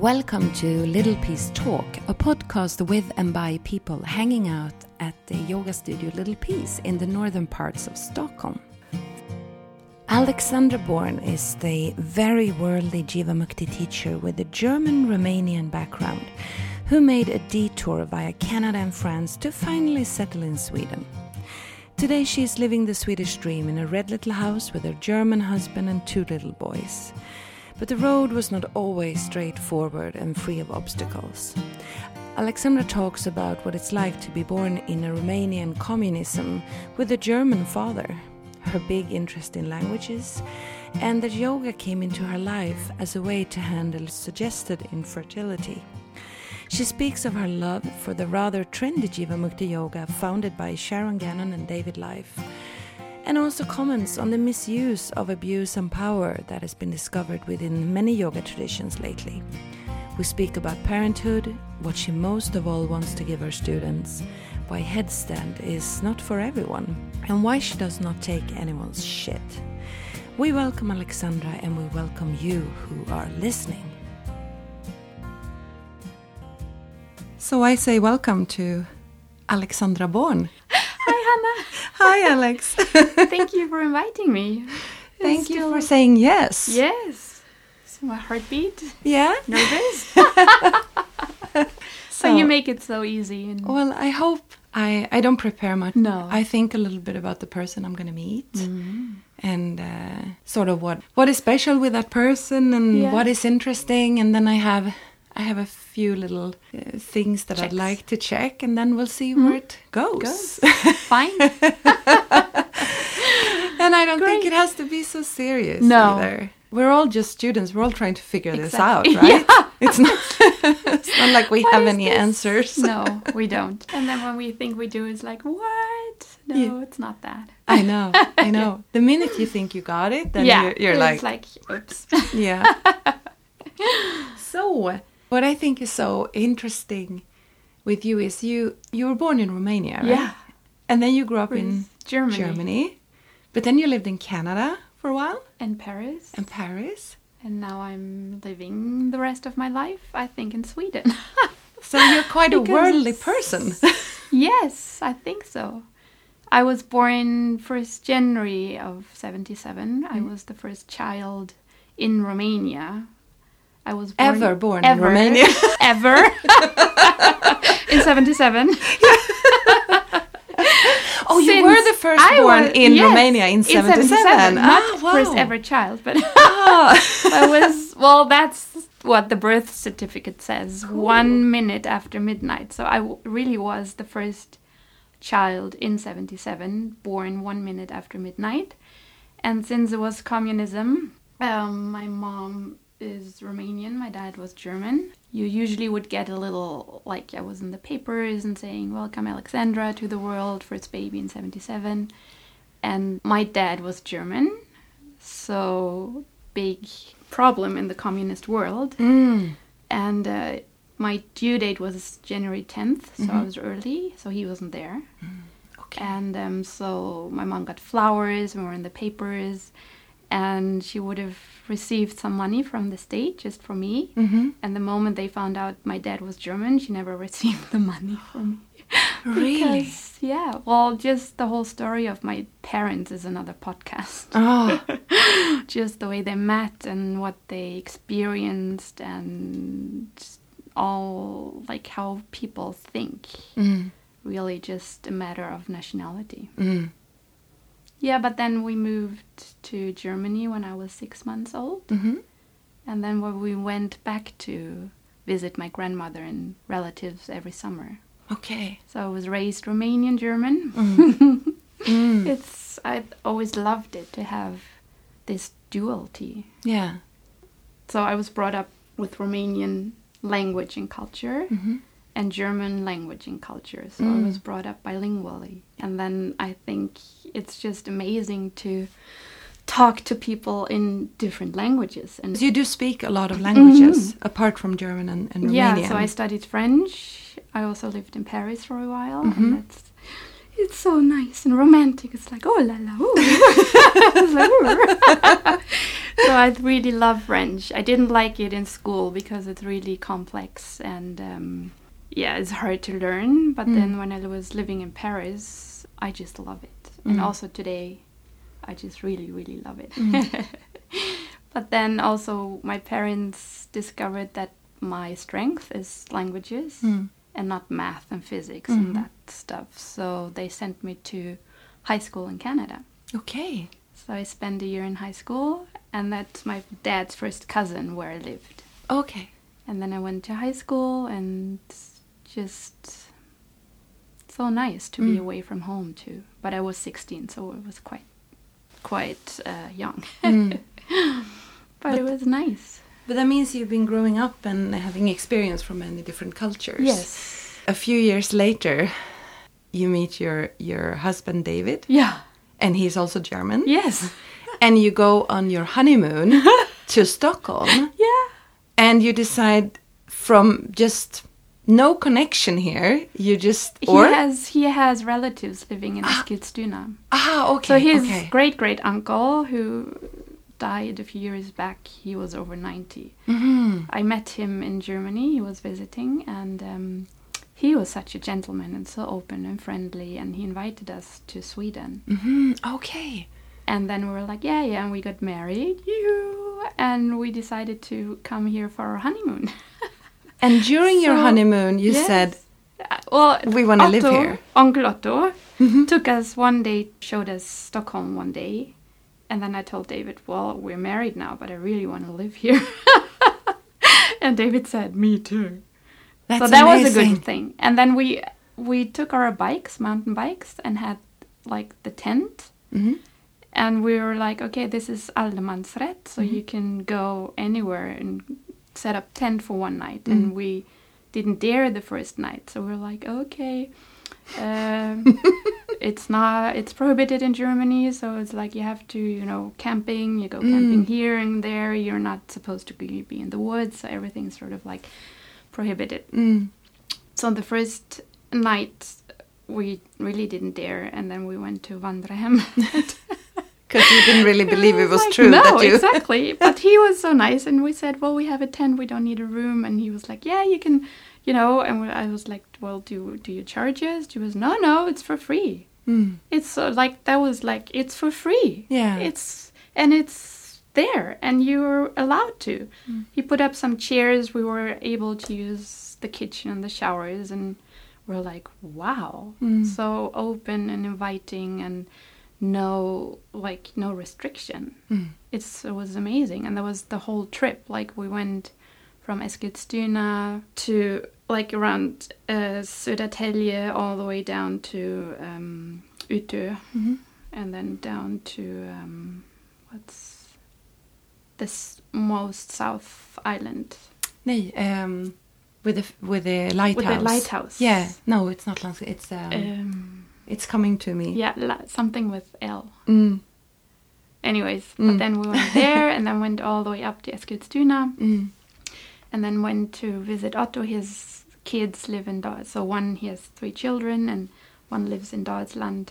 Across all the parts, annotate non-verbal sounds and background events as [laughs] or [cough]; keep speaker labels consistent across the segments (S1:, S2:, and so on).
S1: Welcome to Little Peace Talk, a podcast with and by people hanging out at the yoga studio Little Peace in the northern parts of Stockholm. Alexandra Born is the very worldly Jivamukti teacher with a German Romanian background who made a detour via Canada and France to finally settle in Sweden. Today she is living the Swedish dream in a red little house with her German husband and two little boys. But the road was not always straightforward and free of obstacles. Alexandra talks about what it's like to be born in a Romanian communism with a German father, her big interest in languages, and that yoga came into her life as a way to handle suggested infertility. She speaks of her love for the rather trendy Jivamukti yoga founded by Sharon Gannon and David Life and also comments on the misuse of abuse and power that has been discovered within many yoga traditions lately. We speak about parenthood, what she most of all wants to give her students, why headstand is not for everyone, and why she does not take anyone's shit. We welcome Alexandra and we welcome you who are listening. So I say welcome to Alexandra Born. [laughs] Hi, Alex. [laughs]
S2: Thank you for inviting me.
S1: Thank Still... you for saying yes.
S2: Yes. So my heartbeat.
S1: Yeah.
S2: Nervous. [laughs] so you make it so easy. And...
S1: Well, I hope I I don't prepare much.
S2: No.
S1: I think a little bit about the person I'm going to meet. Mm -hmm. And uh, sort of what what is special with that person and yeah. what is interesting, and then I have I have a few little uh, things that Checks. I'd like to check, and then we'll see mm. where it goes. goes. [laughs]
S2: Fine. [laughs]
S1: and I don't Great. think it has to be so serious
S2: no.
S1: either. We're all just students. We're all trying to figure exactly. this out, [laughs] right?
S2: Yeah.
S1: It's not. it's not like we what have any this? answers.
S2: No, we don't. And then when we think we do, it's like what? No, yeah. it's not that.
S1: I know. I know. The minute you think you got it, then yeah, you're, you're like,
S2: like, oops.
S1: Yeah. so what I think is so interesting with you is you you were born in Romania, right?
S2: Yeah.
S1: And then you grew up in
S2: Germany.
S1: Germany. But then you lived in Canada for a while?
S2: And Paris.
S1: And Paris.
S2: And now I'm living the rest of my life, I think, in Sweden. [laughs]
S1: so you're quite a worldly person. [laughs]
S2: yes, I think so. I was born 1st January of 77. Mm. I was the first child in Romania I was
S1: born ever born
S2: ever,
S1: in Romania. [laughs]
S2: ever. [laughs] in 77.
S1: oh, you Since were the first I born was, in yes, Romania in 77. In 77.
S2: Not ah, wow. first ever child, but oh. [laughs] I was, well, that's what the birth certificate says. Cool. One minute after midnight. So I really was the first child in 77, born one minute after midnight. And since it was communism, um, my mom is Romanian, my dad was German. You usually would get a little, like I was in the papers and saying, Welcome Alexandra to the world, first baby in 77. And my dad was German, so big problem in the communist world.
S1: Mm.
S2: And uh, my due date was January 10th, so mm-hmm. I was early, so he wasn't there.
S1: Mm. Okay.
S2: And um, so my mom got flowers we were in the papers and she would have received some money from the state just for me.
S1: Mm-hmm.
S2: And the moment they found out my dad was German, she never [laughs] received the money from me. [gasps]
S1: really?
S2: Because, yeah. Well, just the whole story of my parents is another podcast.
S1: Oh. [laughs]
S2: just the way they met and what they experienced and all like how people think.
S1: Mm.
S2: Really, just a matter of nationality.
S1: Mm.
S2: Yeah, but then we moved to Germany when I was six months old.
S1: Mm-hmm.
S2: And then we went back to visit my grandmother and relatives every summer.
S1: Okay.
S2: So I was raised Romanian German.
S1: Mm. [laughs] mm.
S2: It's I always loved it to have this duality.
S1: Yeah.
S2: So I was brought up with Romanian language and culture.
S1: Mm-hmm
S2: and German language and culture. So mm. I was brought up bilingually. And then I think it's just amazing to talk to people in different languages. And
S1: you do speak a lot of languages mm -hmm. apart from German and, and Romanian.
S2: Yeah, so I studied French. I also lived in Paris for a while, mm -hmm. and that's it's so nice and romantic. It's like oh la la, [laughs] [laughs] so I really love French. I didn't like it in school because it's really complex and um, yeah, it's hard to learn. But
S1: Mm.
S2: then when I was living in Paris, I just love it. And
S1: Mm.
S2: also today, I just really, really love it.
S1: Mm. [laughs]
S2: but then also, my parents discovered that my strength is languages
S1: Mm.
S2: and not math and physics and that stuff. So they sent me to high school in Canada.
S1: Okay.
S2: So I spent a year in high school, and that's my dad's first cousin where I lived.
S1: Okay.
S2: And then I went to high school, and just so nice to be
S1: Mm.
S2: away from home too. But I was 16, so it was quite, quite uh, young.
S1: Mm. [laughs]
S2: but, it was nice.
S1: But that means you've been growing up and having experience from many different cultures.
S2: Yes.
S1: A few years later, you meet your your husband David,
S2: Yeah.
S1: and he's also German.
S2: Yes. [laughs]
S1: And you go on your honeymoon [laughs] to Stockholm,
S2: Yeah.
S1: and you decide from just no connection here, you just
S2: He has he has relatives living in Eskilstuna.
S1: ah okay
S2: So his
S1: okay.
S2: great great uncle, who died a few years back, he was over 90.
S1: Mhm.
S2: I met him in Germany. He was visiting, and um, he was such a gentleman and so open and friendly. And he invited us to Sweden.
S1: Mhm. Okay.
S2: And then we were like, yeah, yeah. And we got married. And we decided to come here for our honeymoon. [laughs]
S1: And during your honeymoon, you
S2: Yes.
S1: said,
S2: Uh, well,
S1: We wanna live here.
S2: Uncle Otto
S1: Mhm.
S2: took us one day, showed us Stockholm one day. And then I told David, well, we're married now, but I really want to live here. [laughs] and David said, me too.
S1: "That's
S2: so that was a good thing. And then we we took our bikes, mountain bikes, and had like the tent.
S1: Mhm.
S2: And we were like, okay, this is allemansrätt, so
S1: Mm-hmm.
S2: you can go anywhere and set up tent for one night.
S1: Mm.
S2: And we didn't dare the first night, so we're like, okay, um, [laughs] it's not, it's prohibited in Germany, so it's like you have to, you know, camping. You go camping
S1: Mm.
S2: here and there. You're not supposed to be, be in the woods, so everything's sort of like prohibited.
S1: Mm.
S2: So the first night, we really didn't dare, and then we went to Vandrarhem. [laughs]
S1: Because you didn't really [laughs] believe it was
S2: like,
S1: true
S2: No,
S1: you.
S2: exactly. But he was so nice, and we said, "Well, we have a tent. We don't need a room." And he was like, "Yeah, you can, you know." And I was like, "Well, do do you charge us?" He was, "No, no, it's for free.
S1: Mm.
S2: It's so like that was like it's for free.
S1: Yeah.
S2: It's and it's there, and you're allowed to."
S1: Mm.
S2: He put up some chairs. We were able to use the kitchen and the showers, and we're like, "Wow!"
S1: Mm.
S2: So open and inviting, and no like no restriction
S1: Mm.
S2: it's it was amazing and that was the whole trip like we went from Eskilstuna to like around uh, Södertälje all the way down to um, Utö
S1: Mhm.
S2: and then down to um, what's this most south island
S1: Nej, um, with the with the lighthouse.
S2: with the lighthouse
S1: Yeah, no, it's not Landskrona. It's um,
S2: um,
S1: it's coming to me.
S2: yeah la- something with L
S1: Mm.
S2: anyways
S1: Mm.
S2: but then we went [laughs] there and then went all the way up to Eskilstuna
S1: Mm.
S2: and then went to visit Otto. His kids live in Dal. So one he has three children, and one lives in Dalsland.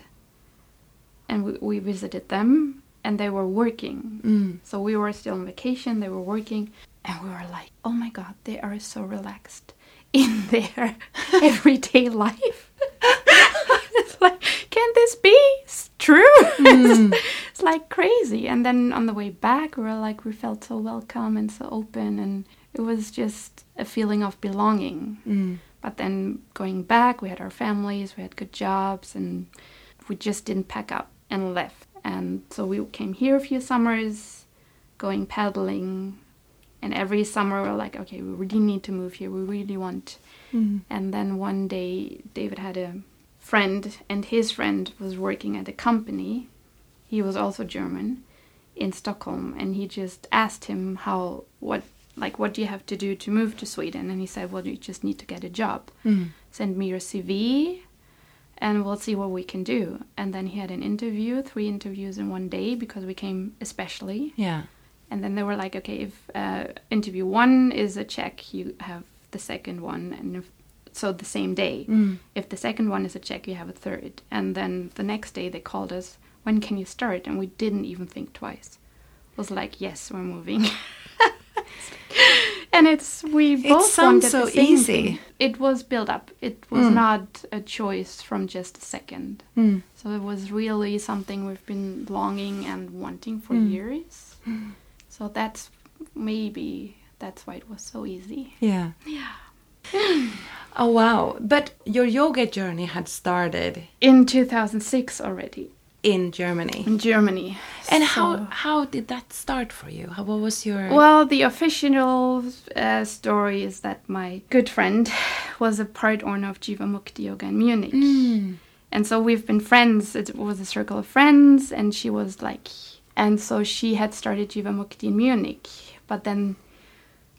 S2: And we, we visited them, and they were working.
S1: Mm.
S2: So we were still on vacation. They were working, and we were like, "Oh my God, they are so relaxed in [laughs] their everyday life." [laughs] [laughs] it's like, can this be true? [laughs]
S1: Mm.
S2: it's like crazy. And then on the way back, we were like, we felt so welcome and so open, and it was just a feeling of belonging.
S1: Mm.
S2: But then going back, we had our families, we had good jobs, and we just didn't pack up and left. And so we came here a few summers, going paddling. And every summer, we we're like, okay, we really need to move here. We really want.
S1: Mm.
S2: And then one day, David had a friend, and his friend was working at a company. He was also German in Stockholm, and he just asked him how, what, like, what do you have to do to move to Sweden? And he said, well, you just need to get a job.
S1: Mm.
S2: Send me your CV, and we'll see what we can do. And then he had an interview, three interviews in one day, because we came especially.
S1: Yeah.
S2: And then they were like, okay, if uh, interview one is a check, you have the second one, and if, so the same day.
S1: Mm.
S2: If the second one is a check, you have a third. And then the next day they called us, when can you start? And we didn't even think twice. It was like, "Yes, we're moving." [laughs] and it's we both
S1: sounds
S2: wanted
S1: so
S2: the same
S1: easy.
S2: thing. It was built up. It was
S1: Mm.
S2: not a choice from just a second.
S1: Mm.
S2: So it was really something we've been longing and wanting for
S1: Mm.
S2: years. [laughs] So that's maybe that's why it was so easy.
S1: Yeah.
S2: Yeah. [sighs]
S1: Oh wow! But your yoga journey had started
S2: In 2006 already
S1: in Germany.
S2: in Germany.
S1: And
S2: So-
S1: how how did that start for you? How, what was your
S2: Well, the official uh, story is that my good friend [sighs] was a part owner of Jiva Mukti Yoga in Munich.
S1: Mm.
S2: And so we've been friends. It was a circle of friends, and she was like, and so she had started Jiva Mukti in Munich. But then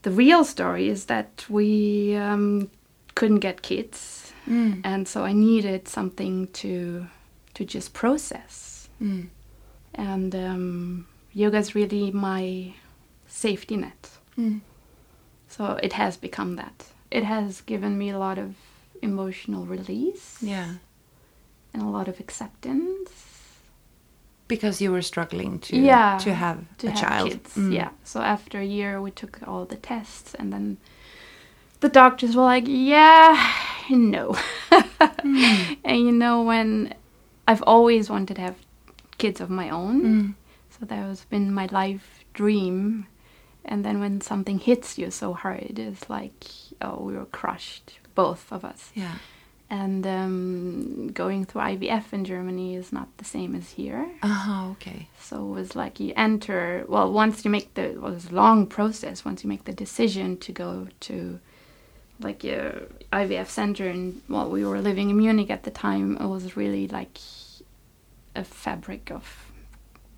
S2: the real story is that we um, couldn't get kids,
S1: Mm.
S2: and so I needed something to to just process.
S1: Mm.
S2: And um, yoga is really my safety net.
S1: Mm.
S2: So it has become that. It has given me a lot of emotional release
S1: Yeah,
S2: and a lot of acceptance.
S1: Because you were struggling to
S2: Yeah,
S1: to have
S2: to
S1: a
S2: have
S1: child.
S2: kids.
S1: Mm.
S2: Yeah. So after a year, we took all the tests, and then the doctors were like, "Yeah, no."
S1: Mm. [laughs]
S2: and you know, when I've always wanted to have kids of my own,
S1: Mm.
S2: so that has been my life dream. And then when something hits you so hard, it's like, oh, we were crushed, both of us.
S1: Yeah.
S2: And um, going through IVF in Germany is not the same as here.
S1: Uh-huh, okay.
S2: So it was like you enter. Well, once you make the well, it was a long process. Once you make the decision to go to like a IVF center, and well, we were living in Munich at the time. It was really like a fabric of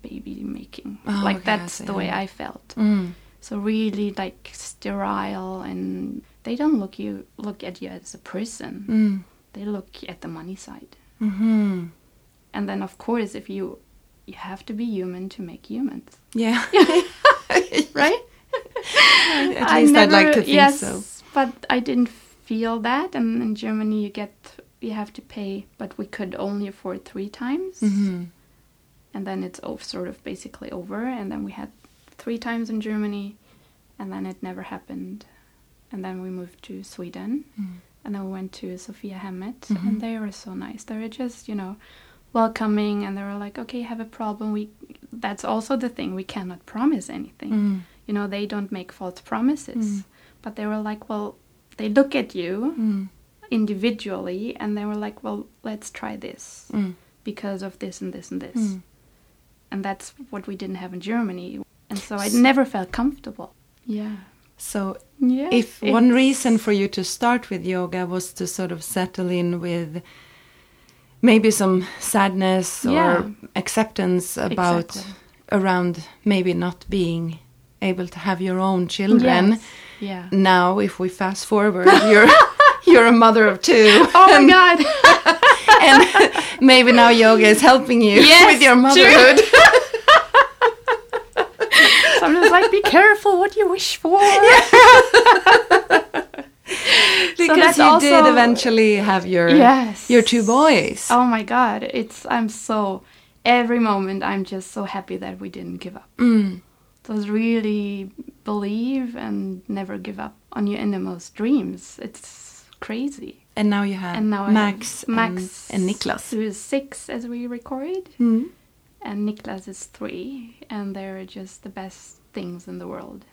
S2: baby making.
S1: Oh,
S2: like
S1: okay,
S2: that's the way. I felt.
S1: Mm.
S2: So really like sterile, and they don't look you look at you as a person.
S1: Mm.
S2: They look at the money side.
S1: hmm
S2: And then of course, if you you have to be human to make humans.
S1: Yeah. [laughs] [laughs]
S2: right?
S1: At
S2: I
S1: least I'd like to think
S2: yes,
S1: so.
S2: But I didn't feel that, and in Germany you get you have to pay, but we could only afford three times,
S1: hmm
S2: and then it's sort of basically over. And then we had three times in Germany, and then it never happened. And then we moved to Sweden,
S1: Mm.
S2: And then we went to Sophiahemmet,
S1: Mhm.
S2: and they were so nice. They were just you know welcoming, and they were like, okay, have a problem. We that's also the thing we cannot promise anything
S1: Mm.
S2: you know they don't make false promises
S1: Mm.
S2: but they were like well they look at you
S1: Mm.
S2: individually and they were like well let's try this
S1: Mm.
S2: because of this and this and this
S1: Mm.
S2: and that's what we didn't have in germany and so i never felt comfortable yeah
S1: So
S2: yeah
S1: if one reason for you to start with yoga was to sort of settle in with maybe some sadness
S2: Yeah.
S1: or acceptance about
S2: Exactly.
S1: around maybe not being able to have your own children.
S2: Yes. yeah.
S1: Now if we fast forward you're [laughs] you're a mother of two. [laughs]
S2: Oh my god. [laughs]
S1: and maybe now yoga is helping you
S2: Yes,
S1: with your motherhood
S2: so i'm just like be careful what you wish for. [laughs] [laughs]
S1: Because
S2: that's
S1: you did eventually have your
S2: yes.
S1: your two boys.
S2: Oh my god. It's i'm so every moment i'm just so happy that we didn't give up.
S1: Mm.
S2: Those really believe and never give up on your innermost dreams. It's crazy.
S1: and now you have
S2: And now
S1: Max
S2: have Max
S1: and, and Niklas.
S2: who is six as we record,
S1: Mm.
S2: and Niklas is three, and they're just the best things in the world.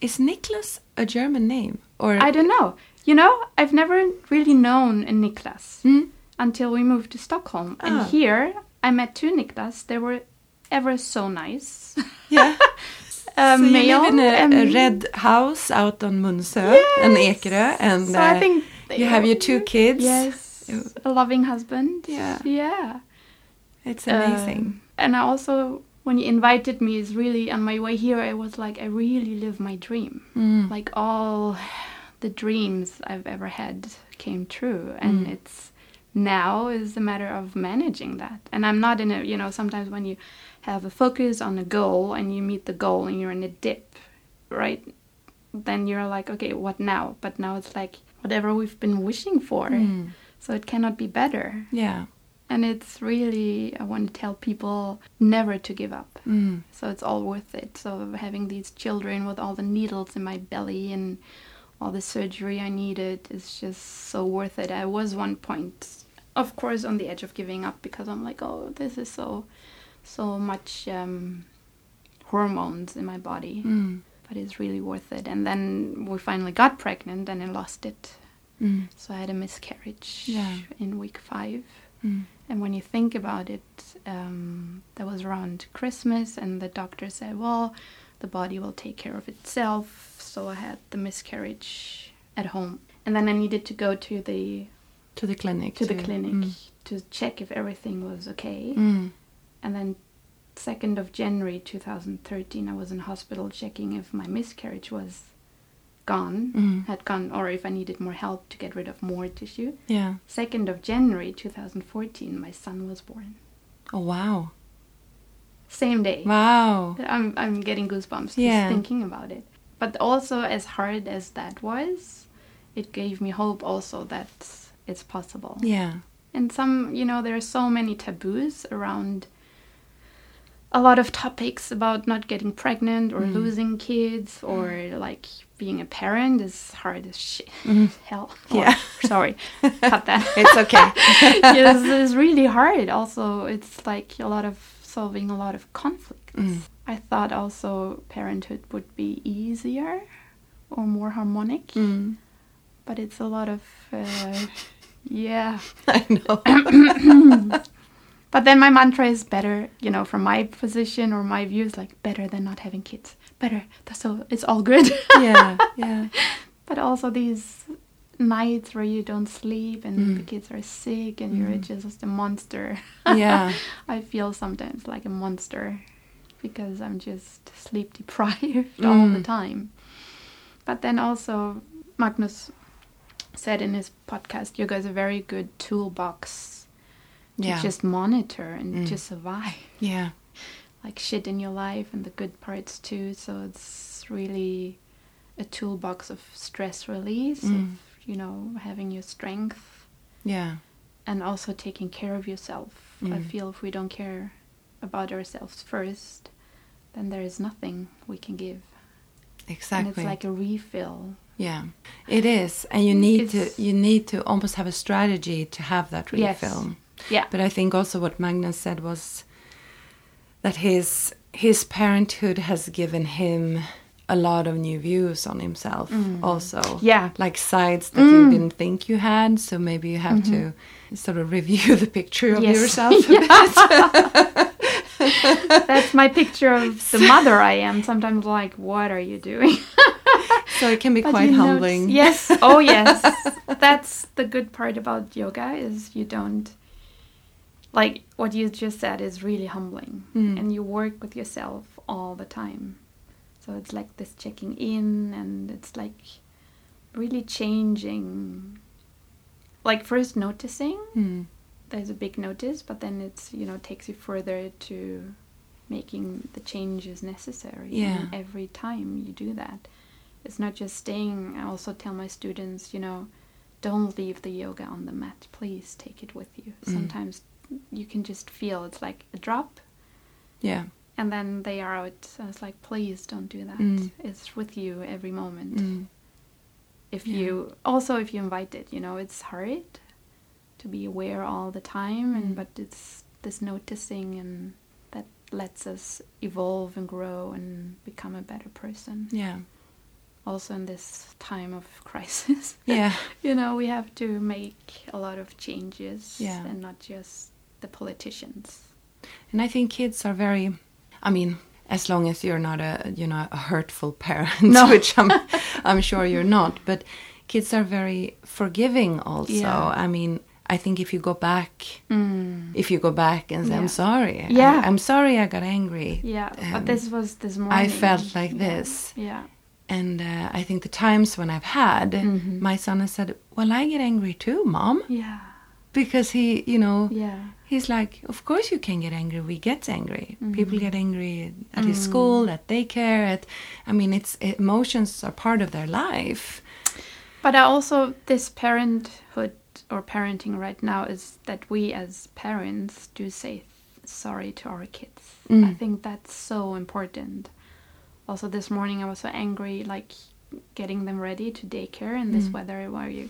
S1: Is Niklas a German name or
S2: I don't know. You know, I've never really known a Niklas
S1: Mm?
S2: until we moved to Stockholm,
S1: Ah.
S2: and here I met two Niklas. They were ever so nice.
S1: Yeah. [laughs]
S2: A
S1: so you
S2: male
S1: live in a, a red house out on Munsö and Ekerö, and
S2: so I
S1: uh,
S2: think
S1: you have your two kids.
S2: Yes, a loving husband.
S1: Yeah.
S2: yeah,
S1: It's amazing.
S2: Um, and I also, when you invited me, is really on my way here. I was like, I really live my dream.
S1: Mm.
S2: Like all the dreams I've ever had came true, and
S1: Mm.
S2: it's now is a matter of managing that. And I'm not in a, you know, sometimes when you have a focus on a goal and you meet the goal and you're in a dip, right? Then you're like, okay, what now? But now it's like whatever we've been wishing for.
S1: Mm.
S2: So it cannot be better.
S1: Yeah.
S2: And it's really, I want to tell people never to give up.
S1: Mm.
S2: So it's all worth it. So having these children with all the needles in my belly and all the surgery I needed is just so worth it. I was one point, of course, on the edge of giving up because I'm like, oh, this is so, so much um, hormones in my body.
S1: Mm.
S2: But it's really worth it. And then we finally got pregnant and I lost it.
S1: Mm.
S2: So I had a miscarriage
S1: Yeah.
S2: in week five.
S1: Mm.
S2: And when you think about it, um, that was around Christmas, and the doctor said, well, the body will take care of itself. So I had the miscarriage at home. And then I needed to go to the
S1: To the clinic.
S2: to the clinic
S1: Mm.
S2: to check if everything was okay.
S1: Mm.
S2: And then 2nd of January 2013, I was in hospital checking if my miscarriage was gone,
S1: Mm.
S2: had gone, or if I needed more help to get rid of more tissue.
S1: Yeah.
S2: 2nd of January 2014, my son was born.
S1: Oh wow.
S2: Same day.
S1: Wow.
S2: I'm, I'm getting goosebumps just
S1: Yeah.
S2: thinking about it. But also, as hard as that was, it gave me hope also that it's possible.
S1: Yeah.
S2: And some, you know, there are so many taboos around a lot of topics about not getting pregnant or
S1: Mm.
S2: losing kids or like being a parent is hard as shit.
S1: Mhm. [laughs]
S2: Hell.
S1: Yeah.
S2: Oh, sorry. Cut that. [laughs]
S1: It's okay. [laughs]
S2: yes, it's really hard. Also, it's like a lot of solving a lot of conflicts.
S1: Mm.
S2: I thought also parenthood would be easier or more harmonic,
S1: Mm.
S2: but it's a lot of, uh, yeah.
S1: I know. [coughs] [coughs] [coughs]
S2: But then my mantra is better, you know, from my position or my views, like better than not having kids. Better. That's so it's all good.
S1: yeah. Yeah. [laughs]
S2: but also these nights where you don't sleep and
S1: Mm.
S2: the kids are sick and you're
S1: Mm.
S2: just a monster.
S1: Yeah. [laughs]
S2: I feel sometimes like a monster because I'm just sleep deprived all the
S1: Mm.
S2: time. But then also, Magnus said in his podcast, yoga is a very good toolbox
S1: Yeah.
S2: to just monitor and
S1: Mm.
S2: to survive.
S1: Yeah. [laughs]
S2: Like shit in your life and the good parts too. So it's really a toolbox of stress release,
S1: Mm.
S2: of, you know, having your strength
S1: Yeah.
S2: and also taking care of yourself. I
S1: Mm.
S2: feel if we don't care about ourselves first, then there is nothing we can give.
S1: Exactly.
S2: And it's like a refill.
S1: yeah. It is, and you need
S2: It's-
S1: to you need to almost have a strategy to have that
S2: Yes. Yeah.
S1: But I think also what Magnus said was that his his parenthood has given him a lot of new views on himself also.
S2: Yeah.
S1: Like sides that you
S2: Mm.
S1: didn't think you had, so maybe you have to sort of review [laughs] the picture of
S2: Yes.
S1: yourself a [laughs] bit.
S2: That's my picture of the [laughs] mother I am. Sometimes like, what are you doing?
S1: so it can be
S2: But
S1: quite
S2: you notice-
S1: humbling.
S2: Yes. Oh, yes. That's the good part about yoga is you don't like what you just said is really humbling,
S1: Mm.
S2: and you work with yourself all the time. So it's like this checking in, and it's like really changing. Like first noticing,
S1: Mm.
S2: there's a big notice, but then it's you know takes you further to making the changes necessary.
S1: Yeah.
S2: And every time you do that, it's not just staying. I also tell my students, you know, don't leave the yoga on the mat. Please take it with you.
S1: Mm.
S2: Sometimes you can just feel it's like a drop,
S1: Yeah.
S2: and then they are out. So it's like, please don't do that.
S1: Mm.
S2: It's with you every moment
S1: Mm.
S2: if
S1: Yeah.
S2: you also if you invite it you know it's hard to be aware all the time and
S1: Mm.
S2: but it's this noticing and that lets us evolve and grow and become a better person
S1: Yeah.
S2: also in this time of [laughs] crisis
S1: Yeah. [laughs]
S2: you know we have to make a lot of changes
S1: Yeah.
S2: and not just the politicians
S1: And I think kids are very, I mean, as long as you're not a, you know, a hurtful parent,
S2: No. [laughs]
S1: which I'm, I'm sure you're not, but kids are very forgiving also.
S2: Yeah.
S1: I mean, I think if you go back,
S2: mm.
S1: if you go back and say,
S2: Yeah.
S1: I'm sorry,
S2: Yeah.
S1: I, am sorry I got angry.
S2: yeah
S1: Um,
S2: but this was this morning I
S1: felt like
S2: Yeah.
S1: this.
S2: yeah
S1: And uh, I think the times when I've had,
S2: Mhm.
S1: my son has said, well, I get angry too, mom.
S2: yeah
S1: Because he, you know,
S2: yeah
S1: He's like, of course you can get angry. We get angry. People
S2: Mhm.
S1: get angry at his
S2: Mm.
S1: school, at daycare. At, I mean, it's emotions are part of their life.
S2: But I also this parenthood or parenting right now is that we as parents do say sorry to our kids.
S1: Mm.
S2: I think that's so important. Also, this morning I was so angry, like getting them ready to daycare in this
S1: Mm.
S2: weather where you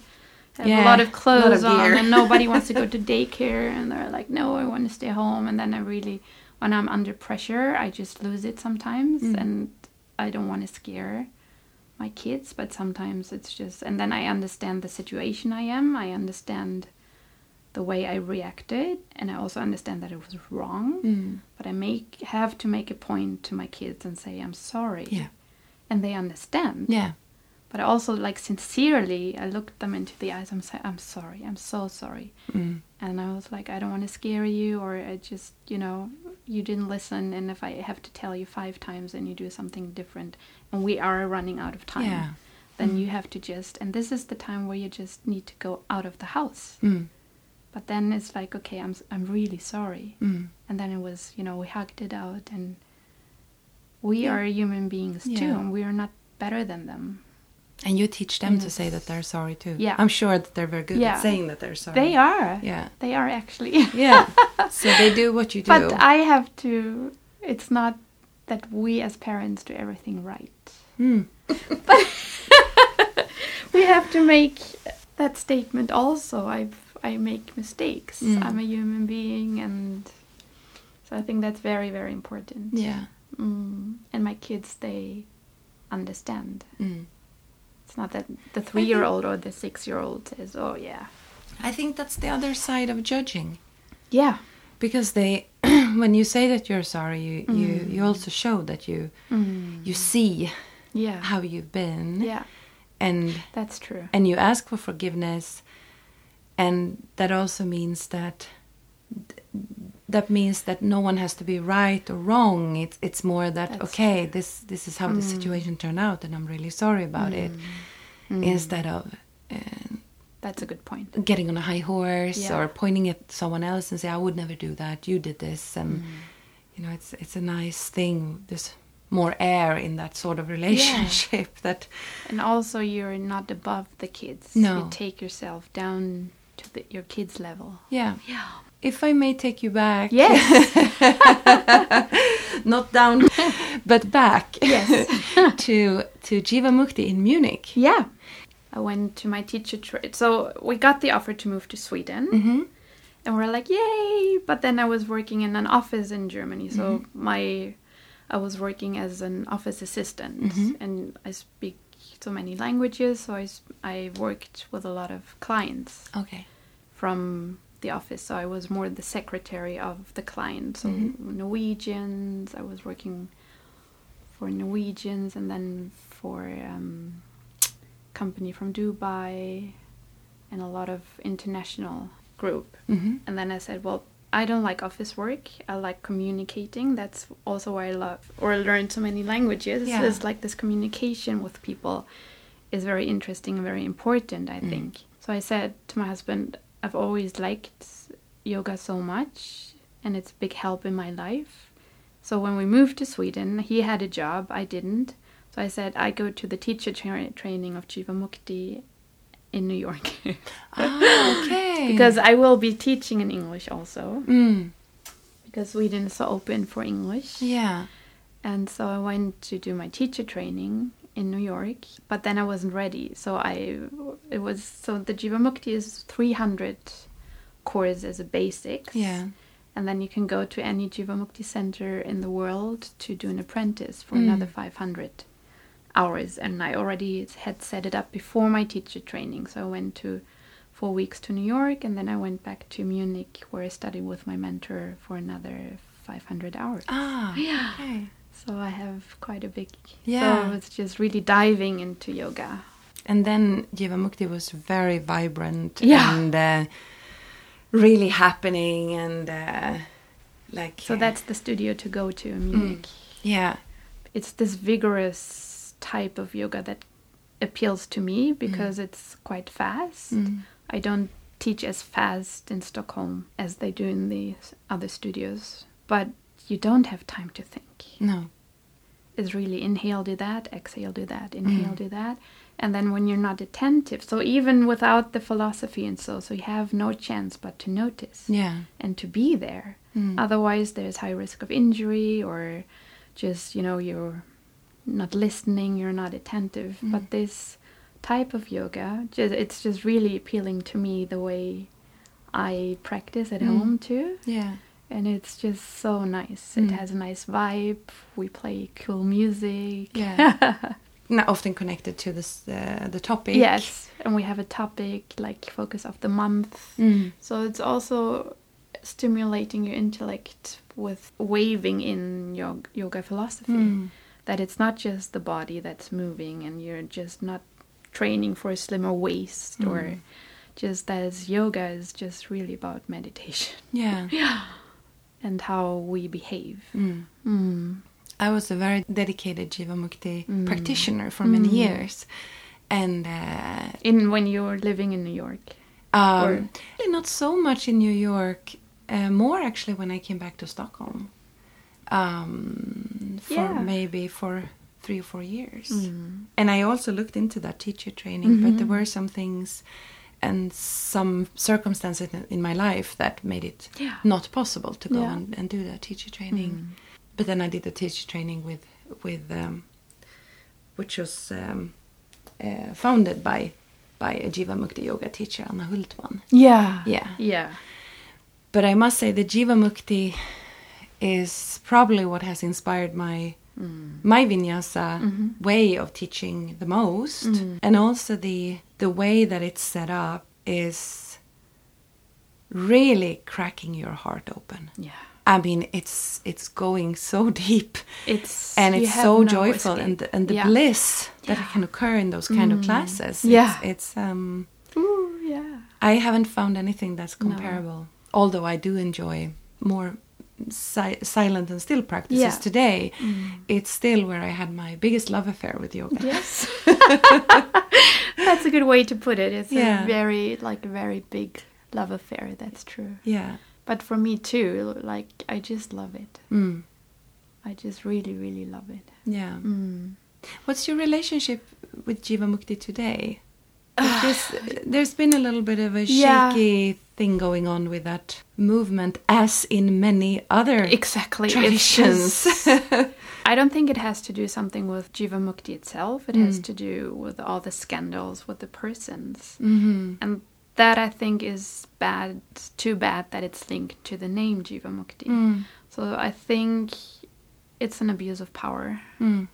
S2: have
S1: Yeah,
S2: a lot of
S1: lot of
S2: clothes on and nobody wants to go [laughs] to daycare and they're like, no, I want to stay home. And then I really, when I'm under pressure, I just lose it sometimes
S1: Mm.
S2: and I don't want to scare my kids, but sometimes it's just, and then I understand the situation I am. I understand the way I reacted, and I also understand that it was wrong.
S1: Mm.
S2: But I make have to make a point to my kids and say I'm sorry,
S1: Yeah.
S2: and they understand.
S1: Yeah.
S2: But I also like sincerely, I looked them into the eyes. I'm say, I'm sorry. I'm so sorry.
S1: Mm.
S2: And I was like, I don't want to scare you, or I just, you know, you didn't listen. And if I have to tell you five times and you do something different, and we are running out of time,
S1: Yeah.
S2: then
S1: Mm.
S2: you have to just, and this is the time where you just need to go out of the house.
S1: Mm.
S2: But then it's like, okay, I'm, I'm really sorry.
S1: Mm.
S2: And then it was, you know, we hugged it out, and we
S1: Yeah.
S2: are human beings too, and we are not better than them.
S1: And you teach them to say that they're sorry too.
S2: Yeah.
S1: I'm sure that they're very good
S2: Yeah.
S1: at saying that they're sorry.
S2: They are.
S1: Yeah.
S2: They are actually. [laughs]
S1: Yeah. so they do what you [laughs] do.
S2: But I have to. It's not that we as parents do everything right.
S1: Mm. [laughs]
S2: We have to make that statement also. I I make mistakes.
S1: Mm.
S2: I'm a human being, and so I think that's very very important.
S1: Yeah.
S2: Mm. And my kids, they understand. It's not that the three-year-old or the six-year-old says, "Oh yeah,
S1: I think that's the other side of judging.
S2: yeah."
S1: Because they, [clears throat] when you say that you're sorry, you, you,
S2: Mm.
S1: you also show that you
S2: Mm.
S1: you see
S2: Yeah.
S1: how you've been,
S2: Yeah,
S1: and
S2: that's true.
S1: and you ask for forgiveness, and that also means that that means that no one has to be right or wrong. It's it's more that
S2: That's
S1: okay, this this is how the
S2: Mm.
S1: situation turned out, and I'm really sorry about it.
S2: Mm.
S1: Instead of uh,
S2: That's a good point.
S1: getting on a high horse
S2: Yeah.
S1: or pointing at someone else and say, "I would never do that. You did this," and
S2: Mm.
S1: you know, it's it's a nice thing. There's more air in that sort of relationship. [laughs] That
S2: And also, you're not above the kids.
S1: No.
S2: You take yourself down to the, your kids' level.
S1: yeah.
S2: Yeah.
S1: If I may take you back,
S2: Yes. [laughs]
S1: not down, but back
S2: Yes. [laughs]
S1: to to Jiva Mukti in Munich.
S2: yeah. I went to my teacher trade. So we got the offer to move to Sweden.
S1: Mm-hmm.
S2: And we're like, yay! But then I was working in an office in Germany. So
S1: Mm-hmm.
S2: my, I was working as an office assistant.
S1: Mhm.
S2: And I speak so many languages. So I I worked with a lot of clients.
S1: Okay.
S2: from the office. So I was more the secretary of the client. So
S1: Mhm.
S2: Norwegians, I was working for Norwegians and then for um, company from Dubai and a lot of international group.
S1: Mm-hmm.
S2: And then I said, well, I don't like office work. I like communicating. That's also why I love or learn so many languages.
S1: Yeah.
S2: Is like this communication with people is very interesting and very important, I
S1: Mm.
S2: think. So I said to my husband, I've always liked yoga so much and it's a big help in my life. So when we moved to Sweden, he had a job, I didn't. So I said, I go to the teacher tra- training of Jiva Mukti in New York. [laughs]
S1: Ah, okay.
S2: because I will be teaching in English also
S1: Mm.
S2: because Sweden is so open for English.
S1: Yeah.
S2: And so I went to do my teacher training in New York, but then I wasn't ready. So I it was so the Jiva Mukti is 300 course as a basic.
S1: Yeah.
S2: And then you can go to any Jiva Mukti center in the world to do an apprentice for
S1: Mm.
S2: another 500 hours. And I already had set it up before my teacher training. So I went to four weeks to New York and then I went back to Munich where I studied with my mentor for another 500 hours.
S1: Ah. [gasps]
S2: Yeah.
S1: Okay.
S2: So I have quite a big.
S1: Yeah.
S2: So it's just really diving into yoga.
S1: And then Jiva Mukti was very vibrant
S2: Yeah.
S1: and uh, really happening and uh, like
S2: So
S1: uh,
S2: that's the studio to go to in Munich.
S1: yeah
S2: It's this vigorous type of yoga that appeals to me because it's quite fast.
S1: Mm.
S2: I don't teach as fast in Stockholm as they do in the other studios, but you don't have time to think.
S1: no
S2: It's really inhale, do that, exhale, do that, inhale, do that. And then when you're not attentive, so even without the philosophy and so, so you have no chance but to notice
S1: Yeah.
S2: and to be there.
S1: Mm.
S2: Otherwise, there's high risk of injury or just, you know, you're not listening, you're not attentive.
S1: Mm.
S2: But this type of yoga, just, it's just really appealing to me the way I practice at
S1: Mm.
S2: home too.
S1: Yeah.
S2: And it's just so nice.
S1: Mm.
S2: It has a nice vibe. We play cool music.
S1: Yeah. [laughs] Not often connected to this uh, the topic.
S2: yes. And we have a topic like focus of the month.
S1: Mm.
S2: So it's also stimulating your intellect with waving in your yoga philosophy.
S1: Mm.
S2: That it's not just the body that's moving and you're just not training for a slimmer waist or
S1: Mm.
S2: just as yoga is just really about meditation
S1: Yeah. [laughs] Yeah.
S2: And how we behave.
S1: Mm.
S2: Mm.
S1: I was a very dedicated Jivamukti
S2: Mm.
S1: practitioner for many
S2: Mm.
S1: years, and uh,
S2: In when you were living in New York.
S1: um, really not so much in New York. Uh, more actually when I came back to Stockholm, um, for
S2: Yeah.
S1: maybe for three or four years.
S2: Mm.
S1: And I also looked into that teacher training, but there
S2: Mhm.
S1: were some things and some circumstances in, my life that made it
S2: Yeah.
S1: not possible to go
S2: Yeah.
S1: and, and do that teacher training.
S2: Mm.
S1: But then I did the teacher training with with um, which was um, uh, founded by by a Jiva Mukti yoga teacher, Anna Hultman.
S2: Yeah.
S1: Yeah.
S2: Yeah.
S1: But I must say the Jiva Mukti is probably what has inspired my
S2: Mm.
S1: my vinyasa
S2: Mhm.
S1: way of teaching the most
S2: Mm.
S1: and also the the way that it's set up is really cracking your heart open
S2: Yeah.
S1: i mean it's it's going so [laughs] deep
S2: It's
S1: and it's so
S2: no
S1: joyful
S2: escape.
S1: and the, and the
S2: Yeah.
S1: bliss that
S2: Yeah.
S1: can occur in those kind of
S2: Mm.
S1: classes
S2: Yeah.
S1: it's, it's um
S2: Ooh, yeah.
S1: i haven't found anything that's
S2: No.
S1: comparable although i do enjoy more si- silent and still practices
S2: Yeah.
S1: today
S2: Mm.
S1: it's still where i had my biggest love affair with yoga
S2: Yes. [laughs] That's a good way to put it. It's
S1: Yeah.
S2: a very like a very big love affair. That's true.
S1: yeah
S2: But for me too, like I just love it.
S1: mm.
S2: I just really, really love it.
S1: yeah
S2: Mm.
S1: What's your relationship with Jiva Mukti today? Because there's been a little bit of a
S2: Yeah.
S1: shaky thing going on with that movement, as in many other
S2: Exactly.
S1: Traditions.
S2: I don't think it has to do something with Jiva Mukti itself. It has
S1: Mm.
S2: to do with all the scandals with the persons.
S1: hmm
S2: And that I think is bad, too bad that it's linked to the name Jiva Mukti.
S1: Mm.
S2: So I think it's an abuse of power
S1: Mm.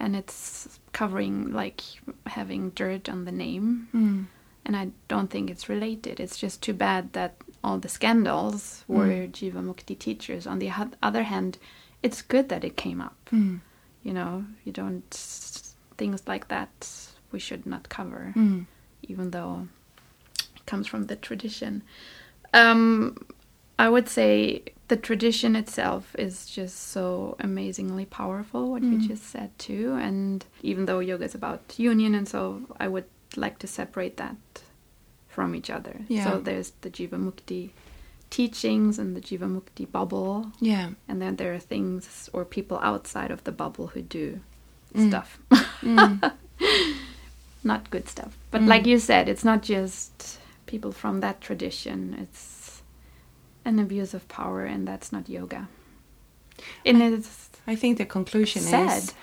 S2: And it's covering like having dirt on the name.
S1: Mm.
S2: And I don't think it's related. It's just too bad that all the scandals were Jiva Mukti teachers. On the other hand, it's good that it came up.
S1: Mm.
S2: You know, you don't things like that we should not cover
S1: Mm.
S2: even though it comes from the tradition. Um, I would say the tradition itself is just so amazingly powerful, what
S1: Mm.
S2: you just said too. And even though yoga is about union, and so I would like to separate that from each other.
S1: Yeah.
S2: So there's the Jiva Mukti teachings and the Jiva Mukti bubble,
S1: Yeah.
S2: and then there are things or people outside of the bubble who do
S1: Mm.
S2: stuff.
S1: Mm. [laughs]
S2: not good stuff. But
S1: Mm.
S2: like you said, it's not just people from that tradition. It's an abuse of power, and that's not yoga. And it's
S1: I think the conclusion
S2: Sad.
S1: is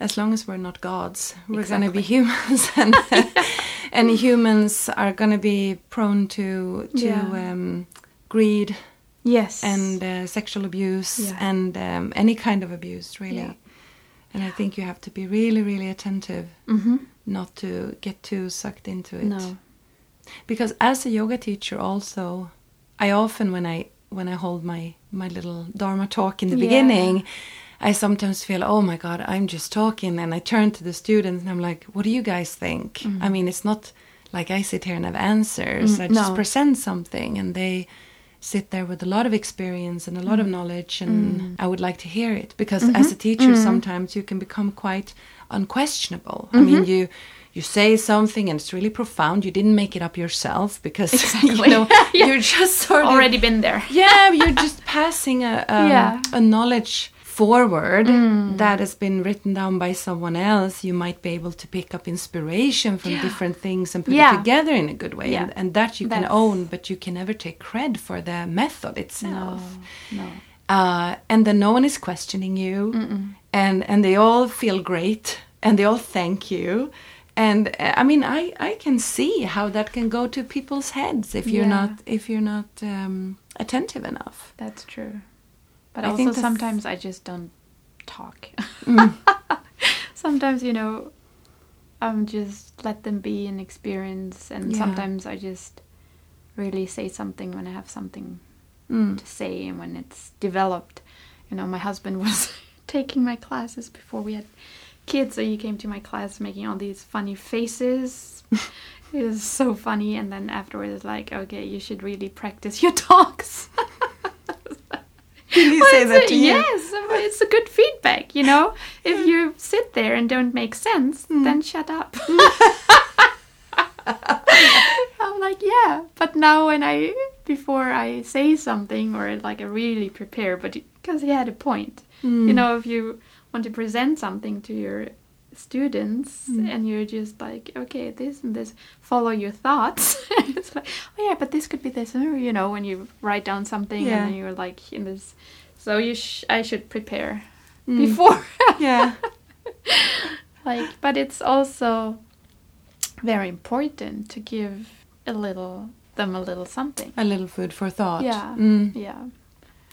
S1: as long as we're not gods, we're going to be humans, [laughs] and [laughs] and humans are going to be prone to to
S2: Yeah.
S1: um, greed
S2: yes,
S1: and uh, sexual abuse
S2: Yeah.
S1: and um, any kind of abuse, really. And I think you have to be really, really attentive
S2: hmm
S1: not to get too sucked into it.
S2: no,
S1: Because as a yoga teacher, also, I often when I when I hold my my little dharma talk in the
S2: Yeah.
S1: beginning, I sometimes feel, oh my god, I'm just talking, and I turn to the students and I'm like, what do you guys think?
S2: Mhm.
S1: I mean, it's not like I sit here and have answers.
S2: Mm,
S1: I just
S2: no.
S1: present something, and they sit there with a lot of experience and a lot of knowledge, and
S2: Mm.
S1: I would like to hear it because
S2: Mhm.
S1: as a teacher,
S2: Mm.
S1: sometimes you can become quite unquestionable. I mean, you you say something and it's really profound. You didn't make it up yourself because [laughs] you know [laughs]
S2: Yeah.
S1: you're just sort of
S2: already been there. [laughs]
S1: yeah, you're just passing a um,
S2: Yeah.
S1: a knowledge forward that has been written down by someone else, you might be able to pick up inspiration from different things and put
S2: Yeah.
S1: it together in a good way.
S2: Yeah.
S1: And, and that you can own, but you can never take cred for the method itself.
S2: No.
S1: Uh, and then no one is questioning you, and and they all feel great, and they all thank you. And uh, I mean, I, I can see how that can go to people's heads if you're
S2: Yeah.
S1: not if you're not um, attentive enough.
S2: That's true. But
S1: I
S2: also
S1: think
S2: sometimes I just don't talk.
S1: Mm. [laughs]
S2: sometimes, you know, I'm just let them be an experience and
S1: Yeah.
S2: sometimes I just really say something when I have something
S1: Mm.
S2: to say and when it's developed. You know, my husband [laughs] was taking my classes before we had kids, so you came to my class making all these funny faces. [laughs] it was so funny, and then afterwards, like, okay, you should really practice your [laughs] talks.
S1: Did he
S2: Well,
S1: say that
S2: a-
S1: to you?
S2: Yes, it's a good feedback, you know? If you sit there and don't make sense,
S1: Hmm.
S2: then shut up. [laughs] I'm like, yeah. But now when I, before I say something or like I really prepare, but because he had a point.
S1: Hmm.
S2: You know, if you want to present something to your students
S1: Hmm.
S2: and you're just like, okay, this and this, follow your thoughts. [laughs] it's like, oh yeah, but this could be this, or, you know, when you write down something
S1: Yeah.
S2: and then you're like in this. So you, sh- I should prepare
S1: Mm.
S2: before. [laughs]
S1: Yeah. [laughs]
S2: like, but it's also very important to give a little them a little something.
S1: A little food for thought.
S2: Yeah,
S1: Mm.
S2: yeah.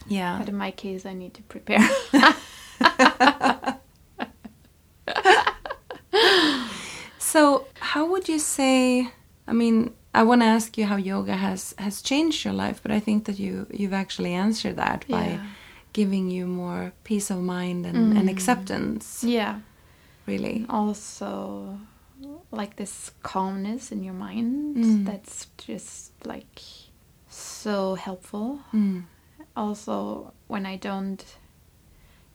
S1: Yeah.
S2: But in my case, I need to prepare. [laughs]
S1: So, how would you say? I mean, I want to ask you how yoga has has changed your life, but I think that you you've actually answered that by
S2: Yeah.
S1: giving you more peace of mind and, and
S2: Mm.
S1: acceptance.
S2: yeah.
S1: Really.
S2: Also, like this calmness in your mind.
S1: Mm.
S2: That's just like so helpful.
S1: Mm.
S2: also when I don't.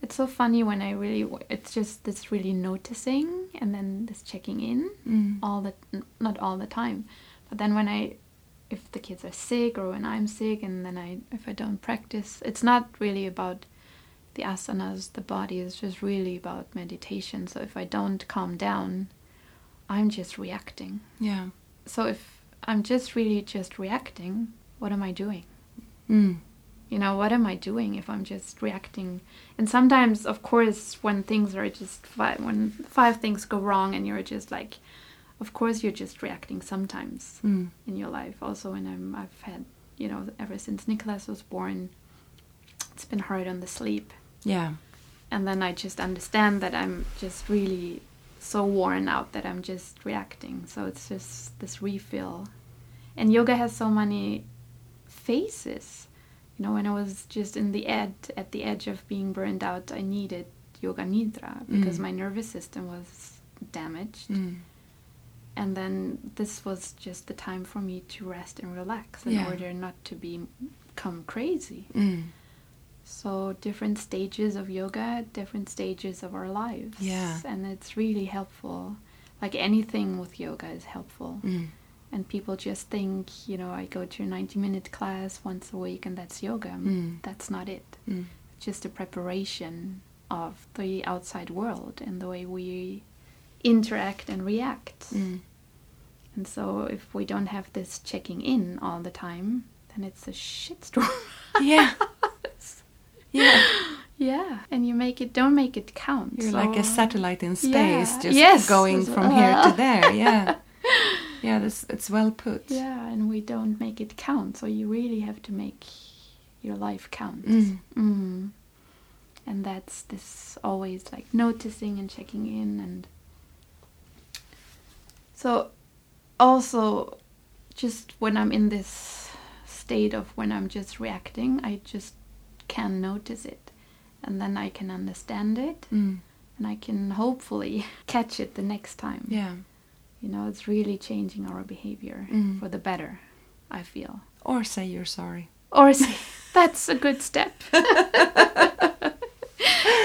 S2: It's so funny when I really. It's just this really noticing and then this checking in
S1: Mm.
S2: all the not all the time, but then when I, if the kids are sick or when I'm sick and then I if I don't practice, it's not really about the asanas, the body. It's just really about meditation. So if I don't calm down, I'm just reacting.
S1: Yeah.
S2: So if I'm just really just reacting, what am I doing?
S1: Mm.
S2: You know what am i doing if i'm just reacting? And sometimes of course when things are just five when five things go wrong and you're just like of course you're just reacting sometimes
S1: Mm.
S2: in your life. Also when i'm i've had you know ever since nicholas was born it's been hard on the sleep.
S1: Yeah.
S2: and then i just understand that i'm just really so worn out that i'm just reacting. So it's just this refill. And yoga has so many phases you know when i was just in the ed at the edge of being burned out i needed yoga nidra because
S1: Mm.
S2: my nervous system was damaged
S1: Mm.
S2: and then this was just the time for me to rest and relax in
S1: Yeah.
S2: order not to be become crazy
S1: Mm.
S2: so different stages of yoga, different stages of our lives.
S1: Yeah.
S2: And it's really helpful. Like anything with yoga is helpful. And people just think, you know, I go to a 90 minute class once a week and that's yoga.
S1: Mm.
S2: That's not it.
S1: Mm.
S2: It's just a preparation of the outside world and the way we interact and react.
S1: Mm.
S2: And so if we don't have this checking in all the time, then it's a shitstorm.
S1: Yeah. [laughs] Yeah.
S2: Yeah, and you make it don't make it count.
S1: You're
S2: so-
S1: like a satellite in space,
S2: Yeah.
S1: just
S2: Yes.
S1: going from [laughs] here to there. Yeah. Yeah, that's it's well put.
S2: Yeah, and we don't make it count. So you really have to make your life count.
S1: Mm.
S2: Mm. And that's this always like noticing and checking in and so also just when I'm in this state of when I'm just reacting, I just can notice it. And then I can understand it
S1: Mm.
S2: and I can hopefully [laughs] catch it the next time.
S1: Yeah.
S2: You know, it's really changing our behavior
S1: Mm.
S2: for the better, I feel.
S1: Or say you're sorry.
S2: Or say, [laughs] that's a good step. [laughs] it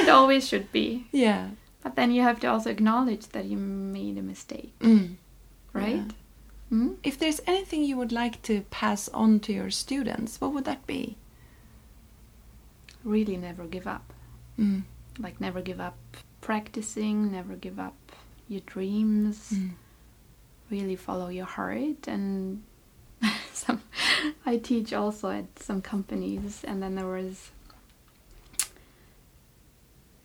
S2: always should be.
S1: Yeah.
S2: But then you have to also acknowledge that you made a mistake,
S1: Mm.
S2: right? Mm?
S1: If there's anything you would like to pass on to your students, what would that be?
S2: Really never give up.
S1: Mm.
S2: like never give up practicing, never give up your dreams.
S1: Mm.
S2: Really follow your heart and [laughs] some I teach also at some companies and then there was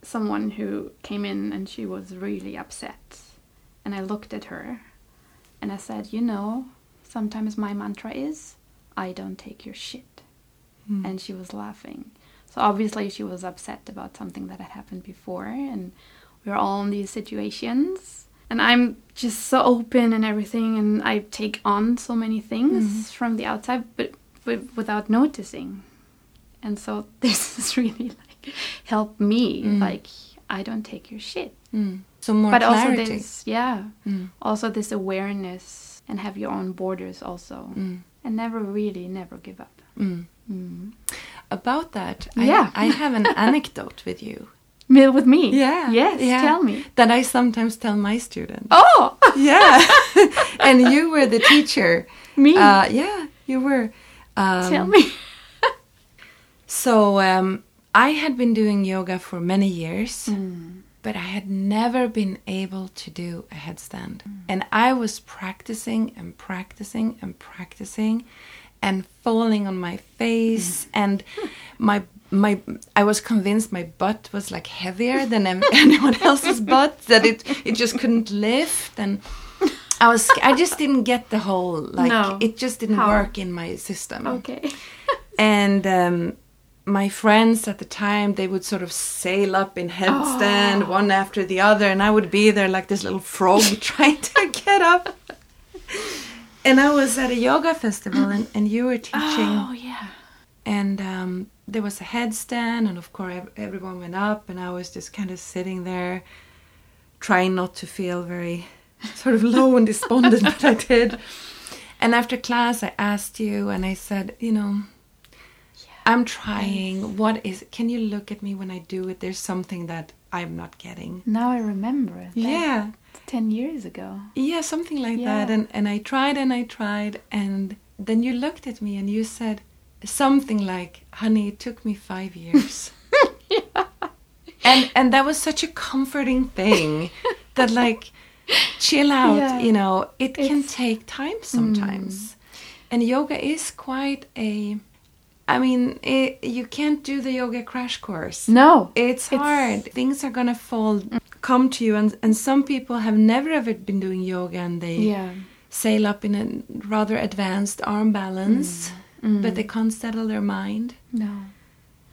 S2: someone who came in and she was really upset and I looked at her and I said, "You know, sometimes my mantra is I don't take your shit."
S1: Mm.
S2: And she was laughing. So obviously she was upset about something that had happened before and we're all in these situations and I'm just so open and everything and I take on so many things
S1: Mhm.
S2: from the outside but, but without noticing. And so [laughs] this has really like helped me
S1: Mm.
S2: like I don't take your shit.
S1: Mm. So more
S2: but
S1: clarity.
S2: also this yeah,
S1: Mm.
S2: also this awareness and have your own borders also.
S1: Mm.
S2: And never really never give up.
S1: Mm.
S2: Mm.
S1: About that,
S2: Yeah.
S1: I, I have an [laughs] anecdote with you
S2: Meal with me.
S1: Yeah,
S2: Yes,
S1: yeah.
S2: tell me.
S1: that I sometimes tell my students.
S2: Oh [laughs]
S1: Yeah, [laughs] and you were the teacher.
S2: me.
S1: Uh, yeah, you were. Um,
S2: tell me. [laughs]
S1: So um, I had been doing yoga for many years,
S2: Mm.
S1: but I had never been able to do a headstand.
S2: Mm.
S1: And I was practicing and practicing and practicing and falling on my face
S2: Mm.
S1: and my my I was convinced my butt was like heavier than [laughs] anyone else's butt that it it just couldn't lift and I was I just didn't get the whole like
S2: No.
S1: it just didn't
S2: How?
S1: work in my system
S2: Okay. [laughs]
S1: and um, my friends at the time they would sort of sail up in headstand
S2: Oh.
S1: one after the other and i would be there like this little frog [laughs] trying to get up and i was at a yoga festival and, and you were teaching
S2: Oh yeah.
S1: and um, there was a headstand and of course everyone went up and i was just kind of sitting there trying not to feel very [laughs] sort of low and despondent but i did. And after class i asked you and i said you know i'm trying. What is can you look at me when i do it? There's something that i'm not getting.
S2: Now I remember. That
S1: yeah.
S2: Ten years ago.
S1: yeah something like that. And and i tried and i tried and then you looked at me and you said something like honey it took me five years [laughs] and and that was such a comforting thing [laughs] that like chill out
S2: Yeah.
S1: you know it can take time sometimes and yoga is quite a i mean it, you can't do the yoga crash course
S2: No.
S1: it's
S2: It's-
S1: hard things are gonna fall come to you and and some people have never ever been doing yoga and they
S2: Yeah.
S1: sail up in a rather advanced arm balance
S2: Mm.
S1: But they can't settle their mind
S2: No.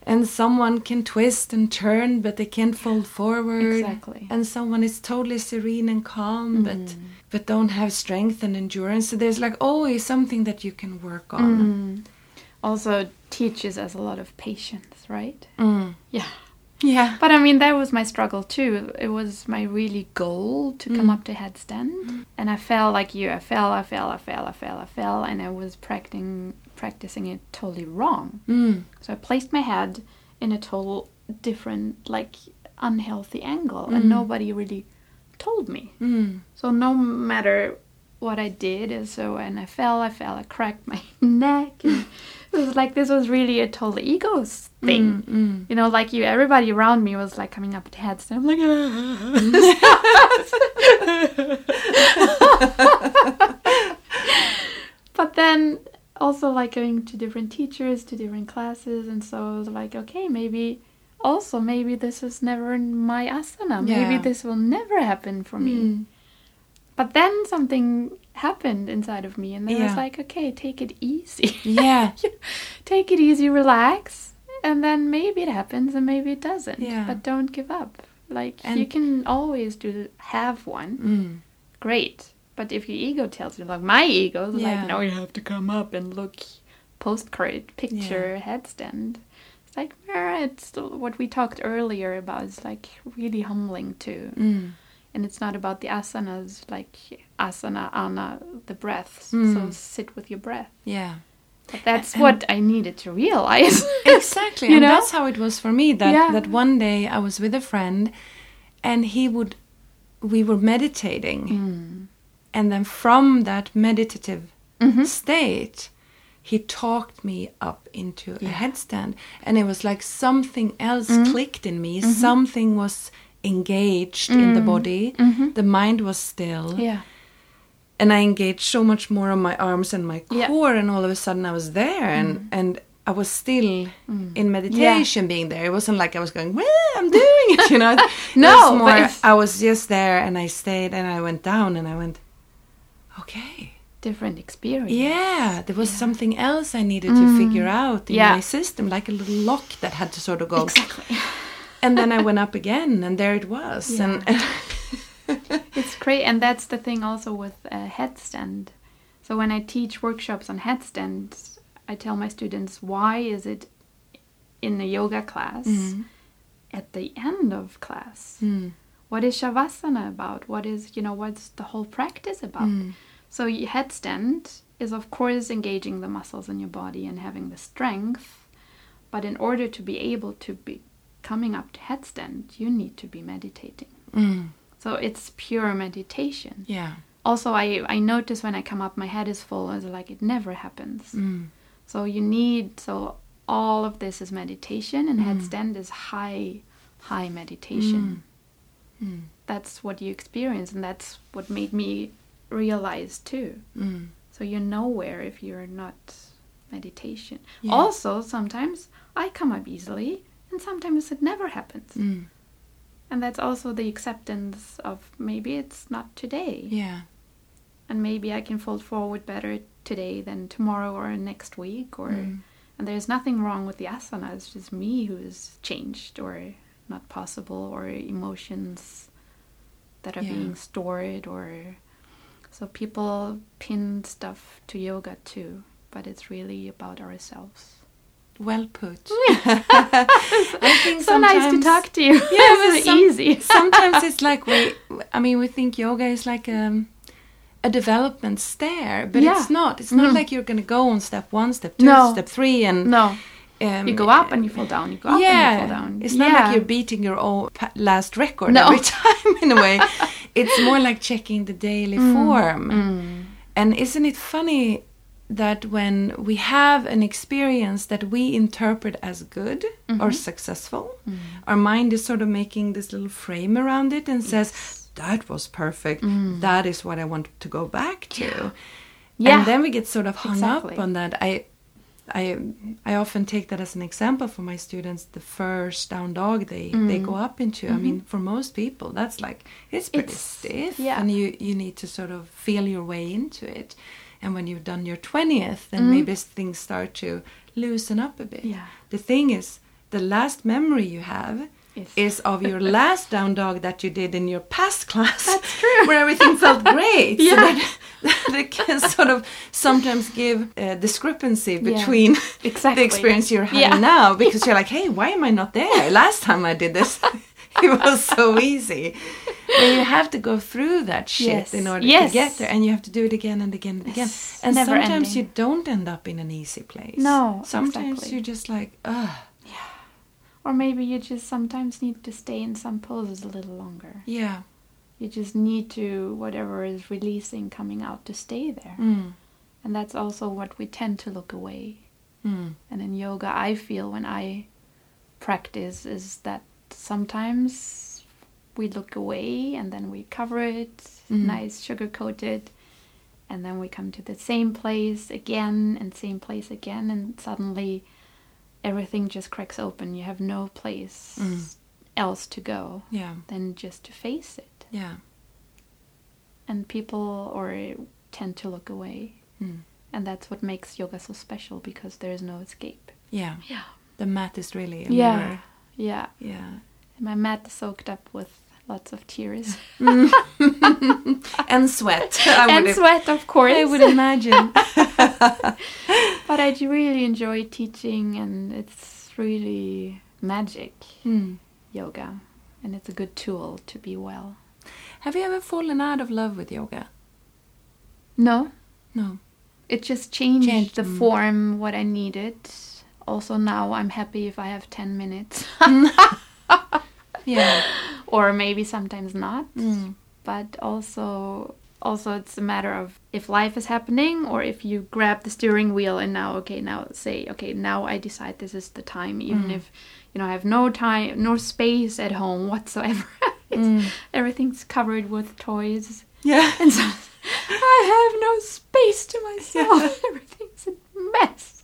S1: and someone can twist and turn but they can't fold forward
S2: Exactly.
S1: and someone is totally serene and calm but
S2: Mm.
S1: but don't have strength and endurance so there's like always something that you can work on
S2: Mm. Also teaches us a lot of patience, right?
S1: Mm.
S2: Yeah.
S1: yeah
S2: But I mean, that was my struggle too. It was my really goal to come
S1: Mm.
S2: up to headstand, and I fell like you. I fell, I fell, I fell, I fell, I fell, and I was practicing practicing it totally wrong.
S1: mm.
S2: So I placed my head in a total different, like unhealthy angle, and
S1: Mm.
S2: nobody really told me.
S1: Mm.
S2: So no matter what I did, and so and I fell, I fell, I cracked my [laughs] neck. And it was like this was really a total ego thing.
S1: Mm, mm.
S2: You know, like you, everybody around me was like coming up to headstand. I'm like, [laughs] [laughs] but then also like going to different teachers, to different classes, and so I was like, okay, maybe also maybe this is never in my asana. Maybe this will never happen for me.
S1: Mm.
S2: But then something happened inside of me, and then I was like, okay, take it easy.
S1: yeah [laughs]
S2: take it easy, relax, and then maybe it happens and maybe it doesn't.
S1: Yeah.
S2: But don't give up. Like
S1: And-
S2: you can always do have one.
S1: mm.
S2: Great. But if your ego tells you, like my ego, is
S1: Yeah.
S2: like, no, you have to come up and look postcard, picture, headstand. It's like, it's what we talked earlier about. It's like really humbling too.
S1: Mm.
S2: And it's not about the asanas, like asana, ana, the breaths.
S1: Mm.
S2: So sit with your breath.
S1: yeah
S2: But that's
S1: And-
S2: what I needed to realize. [laughs]
S1: exactly
S2: You
S1: and
S2: know?
S1: that's how it was for me that
S2: Yeah.
S1: that one day i was with a friend and he would we were meditating
S2: Mm.
S1: And then from that meditative
S2: Mhm.
S1: state he talked me up into a headstand and it was like something else mm-hmm. clicked in me mm-hmm. something was engaged in the mm. body mm-hmm. the mind was still
S2: Yeah.
S1: and I engaged so much more on my arms and my
S2: Yeah.
S1: core, and all of a sudden I was there, and and I was still mm. in meditation, being there. It wasn't like I was going, "Well, I'm doing it," you know. [laughs]
S2: No,
S1: more. I was just there, and I stayed, and I went down, and I went, okay,
S2: Different experience.
S1: yeah, there was something else I needed to mm. figure out in
S2: Yeah.
S1: my system, like a little lock that had to sort of go.
S2: Exactly. [laughs]
S1: And then I went up again, and there it was,
S2: Yeah.
S1: and. [laughs]
S2: It's great, and that's the thing also with a headstand. So when I teach workshops on headstands, I tell my students why is it in the yoga class mm-hmm. at the end of class?
S1: Mm.
S2: What is shavasana about? What is you know what's the whole practice about? Mm. So headstand is of course engaging the muscles in your body and having the strength, but in order to be able to be coming up to headstand, you need to be meditating.
S1: Mm.
S2: So it's pure meditation.
S1: Yeah.
S2: Also, I, I notice when I come up, my head is full. It's like it never happens.
S1: Mm.
S2: So you need, so all of this is meditation, and headstand is high, high meditation.
S1: Mm.
S2: That's what you experience, and that's what made me realize too.
S1: Mm.
S2: So you're nowhere if you're not meditation.
S1: Yeah.
S2: Also, sometimes I come up easily, and sometimes it never happens.
S1: Mm.
S2: And that's also the acceptance of maybe it's not today.
S1: Yeah.
S2: And maybe I can fold forward better today than tomorrow or next week or
S1: Mm.
S2: and there's nothing wrong with the asana, it's just me who's changed or not possible or emotions that are
S1: Yeah.
S2: being stored or so people pin stuff to yoga too, but it's really about ourselves.
S1: Well put. [laughs] I think
S2: So nice to talk to you. [laughs]
S1: Yeah, but [laughs]
S2: is
S1: some-
S2: easy.
S1: sometimes it's like we. I mean, we think yoga is like a, a development stair, but
S2: Yeah.
S1: it's not. It's not
S2: Mhm.
S1: like you're going to go on step one, step two,
S2: No.
S1: step three, and
S2: No,
S1: um,
S2: you go up and you fall down. You go up
S1: yeah,
S2: and you fall down.
S1: it's not
S2: Yeah.
S1: like you're beating your own last record
S2: No.
S1: every time. In a way, it's more like checking the daily form.
S2: Mm.
S1: And isn't it funny that when we have an experience that we interpret as good
S2: Mm-hmm.
S1: or successful, our mind is sort of making this little frame around it and says, That was perfect. That is what I want to go back to.
S2: Mm. Yeah.
S1: And then we get sort of hung
S2: Exactly.
S1: up on that. I I I often take that as an example for my students. The first down dog they they go up into. I mean, for most people, that's like it's pretty
S2: Mm-hmm. It's-
S1: stiff,
S2: yeah.
S1: and you you need to sort of feel your way into it. And when you've done your twentieth, then
S2: Mm.
S1: maybe things start to loosen up a bit.
S2: Yeah.
S1: The thing is, the last memory you have.
S2: Is-
S1: Is of your [laughs] last down dog that you did in your past class,
S2: That's true.
S1: where everything felt great. So
S2: Yeah.
S1: that, [laughs] that it can sort of sometimes give a discrepancy
S2: Yeah.
S1: between
S2: Exactly.
S1: the experience you're having
S2: Yeah.
S1: now [laughs] because you're like, hey, why am I not there? Last time I did this, it was so easy. But you have to go through that shit
S2: Yes.
S1: in order
S2: Yes.
S1: to get there, and you have to do it again and again and again.
S2: It's
S1: And sometimes
S2: ending.
S1: you don't end up in an easy place.
S2: No,
S1: sometimes
S2: exactly.
S1: you're just like, ugh,
S2: Or maybe you just sometimes need to stay in some poses a little longer.
S1: yeah,
S2: You just need to, whatever is releasing, coming out, to stay there.
S1: mm,
S2: And that's also what we tend to look away.
S1: mm,
S2: And in yoga, I feel when I practice is that sometimes we look away and then we cover it,
S1: Mhm.
S2: nice sugar coated, and then we come to the same place again and same place again, and suddenly everything just cracks open. You have no place
S1: Mm.
S2: else to go
S1: yeah,
S2: than just to face it.
S1: yeah,
S2: And people or tend to look away.
S1: mm,
S2: And that's what makes yoga so special because there is no escape.
S1: yeah.
S2: Yeah.
S1: The mat is really a
S2: Yeah.
S1: mirror.
S2: Yeah.
S1: Yeah.
S2: And my mat is soaked up with lots of tears. [laughs]
S1: and sweat. I
S2: and sweat, of course.
S1: I would imagine. [laughs] [laughs]
S2: but I really enjoy teaching, and it's really magic
S1: Hmm.
S2: yoga, and it's a good tool to be well.
S1: Have you ever fallen out of love with yoga?
S2: No,
S1: No.
S2: it just changed,
S1: Changed,
S2: the
S1: mm.
S2: form what I needed. Also now I'm happy if I have ten minutes,
S1: Yeah.
S2: Or maybe sometimes not.
S1: Mm.
S2: But also also it's a matter of if life is happening or if you grab the steering wheel and now okay now say okay now i decide this is the time even
S1: Mm.
S2: if you know i have no time no space at home whatsoever [laughs]
S1: Mm.
S2: everything's covered with toys
S1: Yeah. [laughs]
S2: and so i have no space to myself [laughs] everything's a mess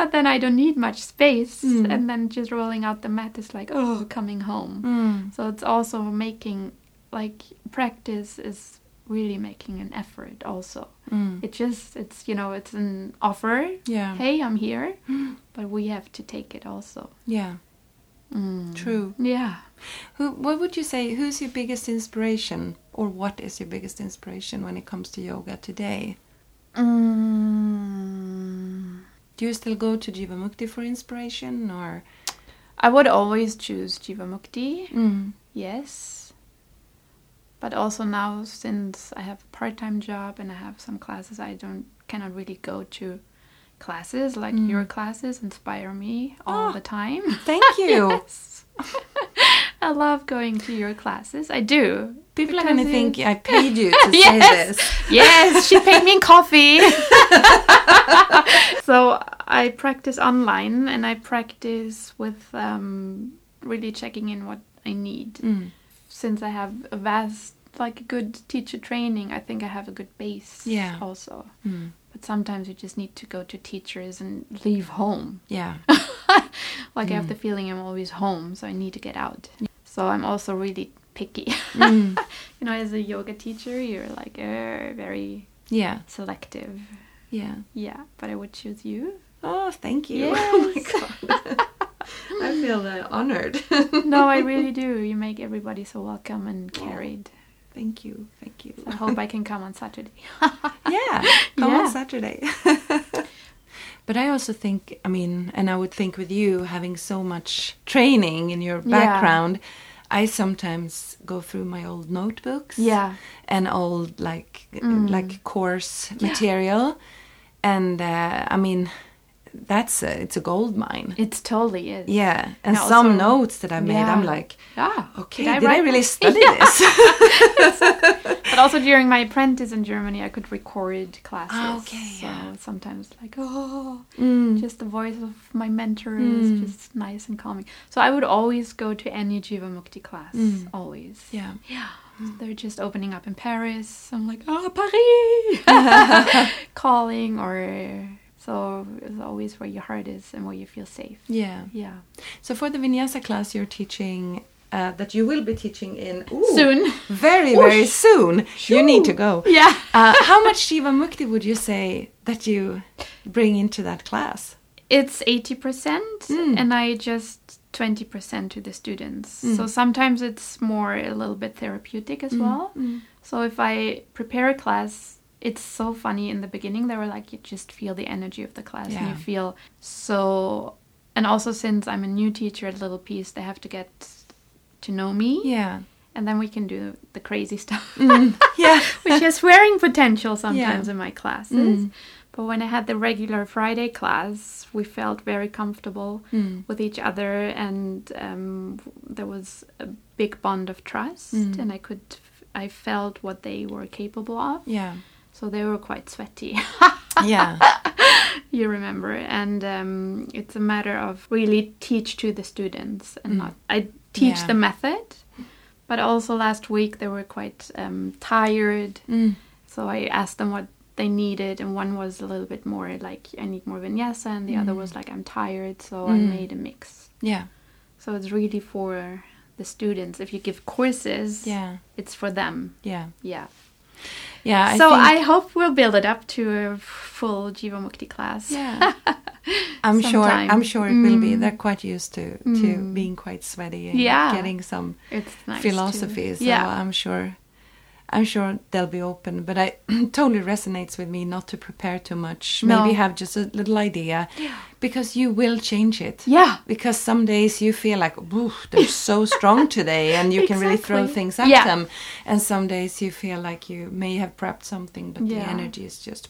S2: but then i don't need much space
S1: Mm.
S2: and then just rolling out the mat is like oh coming home
S1: Mm.
S2: so it's also making like practice is really making an effort also.
S1: Mm.
S2: It just it's you know it's an offer.
S1: Yeah.
S2: Hey, I'm here, [gasps] but we have to take it also.
S1: Yeah.
S2: Mm.
S1: True.
S2: Yeah.
S1: Who? What would you say? Who's your biggest inspiration, or what is your biggest inspiration when it comes to yoga today?
S2: Mm.
S1: Do you still go to Jivamukti for inspiration, or?
S2: I would always choose Jivamukti.
S1: Mm.
S2: Yes. But also now since I have a part-time job and I have some classes I don't cannot really go to classes like
S1: Mm.
S2: your classes inspire me all
S1: Ah.
S2: the time.
S1: Thank [laughs] you.
S2: Yes. [laughs] I love going to your classes. I do.
S1: People are going to think I [laughs] paid you to say
S2: Yes.
S1: this.
S2: Yes, she paid me in coffee. [laughs] so I practice online and I practice with um, really checking in what I need.
S1: Mm.
S2: Since I have a vast, like a good teacher training, I think I have a good base
S1: Yeah.
S2: also.
S1: Mm.
S2: But sometimes you just need to go to teachers and leave home.
S1: Yeah. [laughs]
S2: Like I
S1: Mm.
S2: have the feeling I'm always home, so I need to get out. So I'm also really picky.
S1: Mm. [laughs]
S2: you know, as a yoga teacher, you're like uh, very
S1: Yeah.
S2: selective.
S1: Yeah.
S2: Yeah, but I would choose you.
S1: Oh, thank you.
S2: Yes. [laughs]
S1: Oh my god. [laughs] I feel uh, honored.
S2: no, I really do. You make everybody so welcome and carried.
S1: Thank you. Thank you.
S2: I hope I can come on Saturday.
S1: yeah, come
S2: Yeah.
S1: on Saturday. But I also think, I mean, and I would think with you having so much training in your
S2: Yeah.
S1: background, I sometimes go through my old notebooks
S2: Yeah.
S1: and old like
S2: Mm.
S1: like course material, and uh, I mean, that's a, it's a gold mine.
S2: It totally is.
S1: yeah, and some
S2: also-
S1: notes that I made, I'm like,
S2: Ah,
S1: okay,
S2: did I
S1: did I really study [laughs]
S2: Yeah.
S1: this? [laughs]
S2: But also during my apprentice in Germany, I could record classes.
S1: Ah, okay,
S2: So
S1: yeah.
S2: sometimes like, oh,
S1: Mm.
S2: just the voice of my mentor
S1: Mm.
S2: is just nice and calming. So I would always go to any Jivamukti class.
S1: Mm.
S2: Always.
S1: Yeah.
S2: Yeah. So they're just opening up in Paris. I'm like, ah, Paris! [laughs] Calling or. So it's always where your heart is and where you feel safe.
S1: Yeah.
S2: Yeah.
S1: So for the vinyasa class you're teaching, uh, that you will be teaching in ooh,
S2: Soon.
S1: very
S2: Whoosh.
S1: very soon. You need to go.
S2: Yeah.
S1: Uh, how much Jivamukti would you say that you bring into that class?
S2: It's 80%
S1: Mm.
S2: and I just 20% to the students.
S1: Mm.
S2: So sometimes it's more a little bit therapeutic as well.
S1: Mm.
S2: So if I prepare a class, it's so funny in the beginning. They were like, you just feel the energy of the class and you feel so. And also, since I'm a new teacher at Little Piece, they have to get to know me.
S1: Yeah.
S2: And then we can do the crazy [laughs] stuff,
S1: Mm. Yeah. [laughs]
S2: which has wearing potential sometimes in my classes.
S1: Mm.
S2: But when I had the regular Friday class, we felt very comfortable
S1: Mm.
S2: with each other, and um, there was a big bond of trust,
S1: Mm.
S2: and I could, I felt what they were capable of.
S1: Yeah.
S2: So they were quite sweaty,
S1: Yeah. [laughs]
S2: you remember, and um, it's a matter of really teach to the students and
S1: Mm.
S2: not. I teach
S1: Yeah.
S2: the method, but also last week they were quite um, tired,
S1: Mm.
S2: so I asked them what they needed, and one was a little bit more like I need more vinyasa, and the other
S1: Mm.
S2: was like I'm tired, so I
S1: Mm.
S2: made a mix.
S1: Yeah.
S2: So it's really for the students. If you give courses,
S1: Yeah.
S2: it's for them.
S1: Yeah.
S2: Yeah.
S1: Yeah.
S2: so
S1: think-
S2: I hope we'll build it up to a full Jivamukti class.
S1: Yeah. [laughs] I'm sure. I'm sure it will be.
S2: Mm.
S1: They're quite used to to
S2: Mm.
S1: being quite sweaty and
S2: Yeah.
S1: getting some
S2: It's nice.
S1: philosophy.
S2: To,
S1: So
S2: yeah.
S1: I'm sure, I'm sure they'll be open. But I [clears throat] totally resonates with me not to prepare too much.
S2: No.
S1: Maybe have just a little idea, because you will change it.
S2: Yeah.
S1: Because some days you feel like, "Ooh, they're [laughs] so strong today," and you can really throw things at
S2: Yeah.
S1: them. And some days you feel like you may have prepped something, but the energy is just.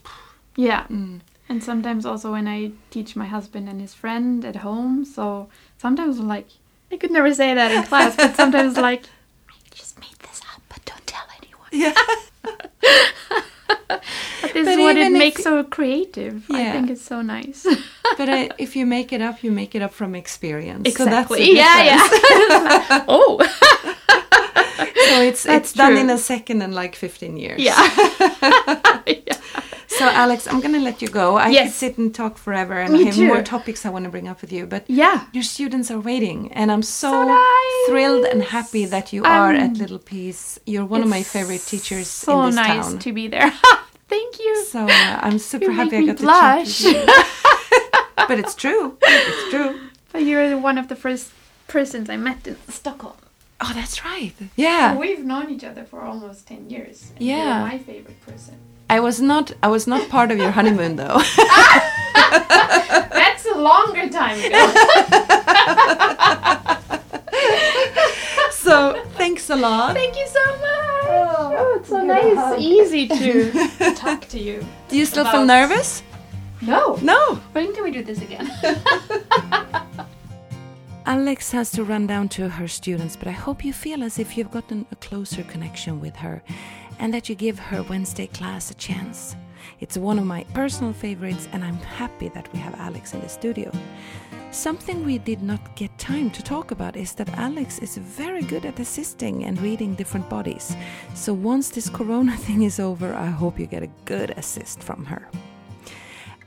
S2: Yeah.
S1: Mm.
S2: And sometimes also when I teach my husband and his friend at home, so sometimes I'm like, I could never say that in class, but sometimes like, I just made this up, but don't tell anyone.
S1: Yeah.
S2: This
S1: But
S2: is what it makes so creative. I think it's so nice.
S1: but uh, if you make it up, you make it up from experience. So
S2: exactly.
S1: the
S2: yeah, yeah. [laughs] oh. [laughs]
S1: So it's
S2: That's
S1: it's done in a second and like 15 years.
S2: yeah. [laughs]
S1: So Alex, I'm gonna let you go. I could sit and talk forever, and
S2: Me
S1: I have
S2: too.
S1: more topics I want to bring up with you. But
S2: Yeah.
S1: your students are waiting, and I'm so,
S2: So nice.
S1: thrilled and happy that you are
S2: Um,
S1: at Little Peace. You're one of my favorite teachers
S2: So
S1: in this
S2: nice
S1: town.
S2: to be there. [laughs] Thank you.
S1: So uh, I'm super
S2: You
S1: happy I got to chat with
S2: blush.
S1: you. [laughs] but it's true. It's true.
S2: But you're one of the first persons I met in Stockholm.
S1: Oh, that's right. Yeah.
S2: We've known each other for almost 10 years.
S1: Yeah.
S2: You're my favorite person.
S1: I was not. I was not part of your honeymoon though. [laughs]
S2: That's a longer time ago.
S1: so thanks a lot.
S2: Thank you so much. Oh, oh it's so nice. Easy to [laughs] talk to you.
S1: Do you still feel nervous?
S2: No.
S1: No.
S2: When can we do this again? [laughs]
S1: Alex has to run down to her students, but I hope you feel as if you've gotten a closer connection with her and that you give her Wednesday class a chance. It's one of my personal favorites, and I'm happy that we have Alex in the studio. Something we did not get time to talk about is that Alex is very good at assisting and reading different bodies. So once this corona [laughs] thing is over, I hope you get a good assist from her.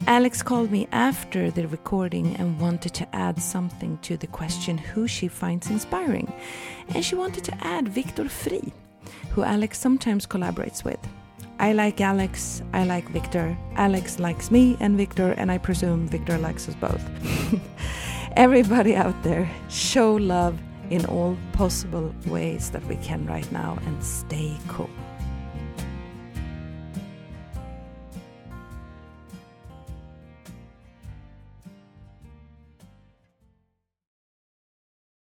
S1: Alex called me after the recording and wanted to add something to the question who she finds inspiring. And she wanted to add Victor Fri, who Alex sometimes collaborates with. I like Alex, I like Victor. Alex likes me and Victor, and I presume Victor likes us both. [laughs] Everybody out there, show love in all possible ways that we can right now and stay cool.